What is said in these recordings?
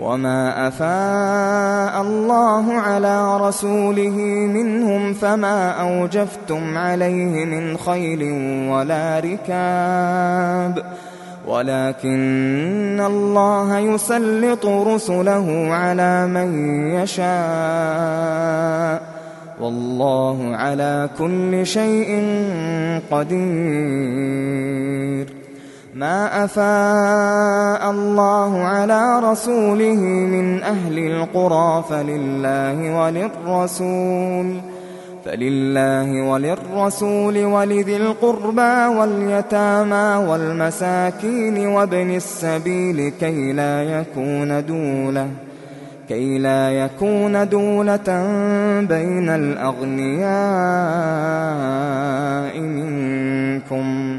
وما أفاء الله على رسوله منهم فما أوجفتم عليه من خيل ولا ركاب ولكن الله يسلط رسله على من يشاء والله على كل شيء قدير ما أفاء الله على رسوله من أهل القرى فلله وللرسول فلله وللرسول ولذي القربى واليتامى والمساكين وابن السبيل كي لا يكون دولة كي لا يكون دولة بين الأغنياء منكم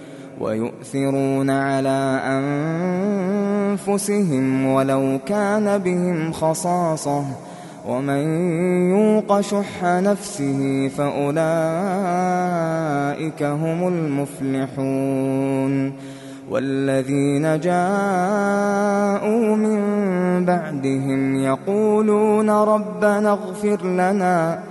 ويؤثرون على أنفسهم ولو كان بهم خصاصة ومن يوق شح نفسه فأولئك هم المفلحون والذين جاءوا من بعدهم يقولون ربنا اغفر لنا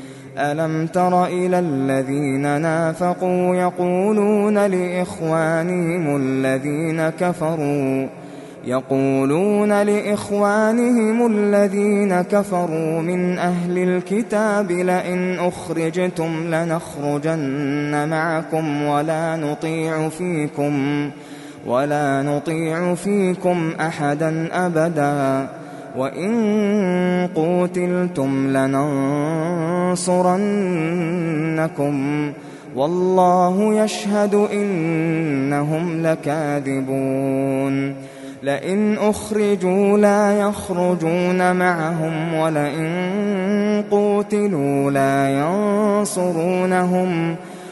ألم تر إلى الذين نافقوا يقولون لإخوانهم الذين كفروا يقولون لإخوانهم الذين كفروا من أهل الكتاب لئن أخرجتم لنخرجن معكم ولا نطيع فيكم ولا نطيع فيكم أحدا أبدا وإن قوتلتم لننصرنكم والله يشهد إنهم لكاذبون لئن أخرجوا لا يخرجون معهم ولئن قوتلوا لا ينصرونهم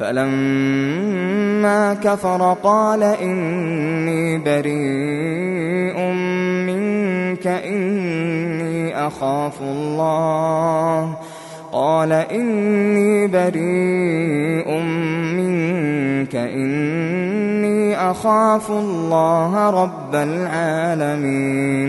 فلما كفر قال إني بريء منك إني أخاف الله. قال إني بريء منك إني أخاف الله رب العالمين.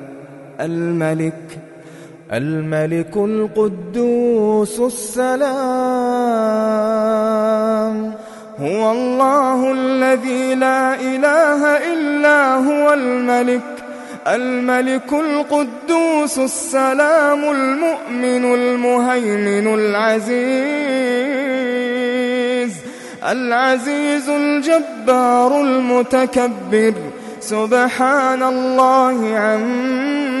الملك الملك القدوس السلام. هو الله الذي لا إله إلا هو الملك الملك القدوس السلام المؤمن المهيمن العزيز العزيز الجبار المتكبر. سبحان الله عما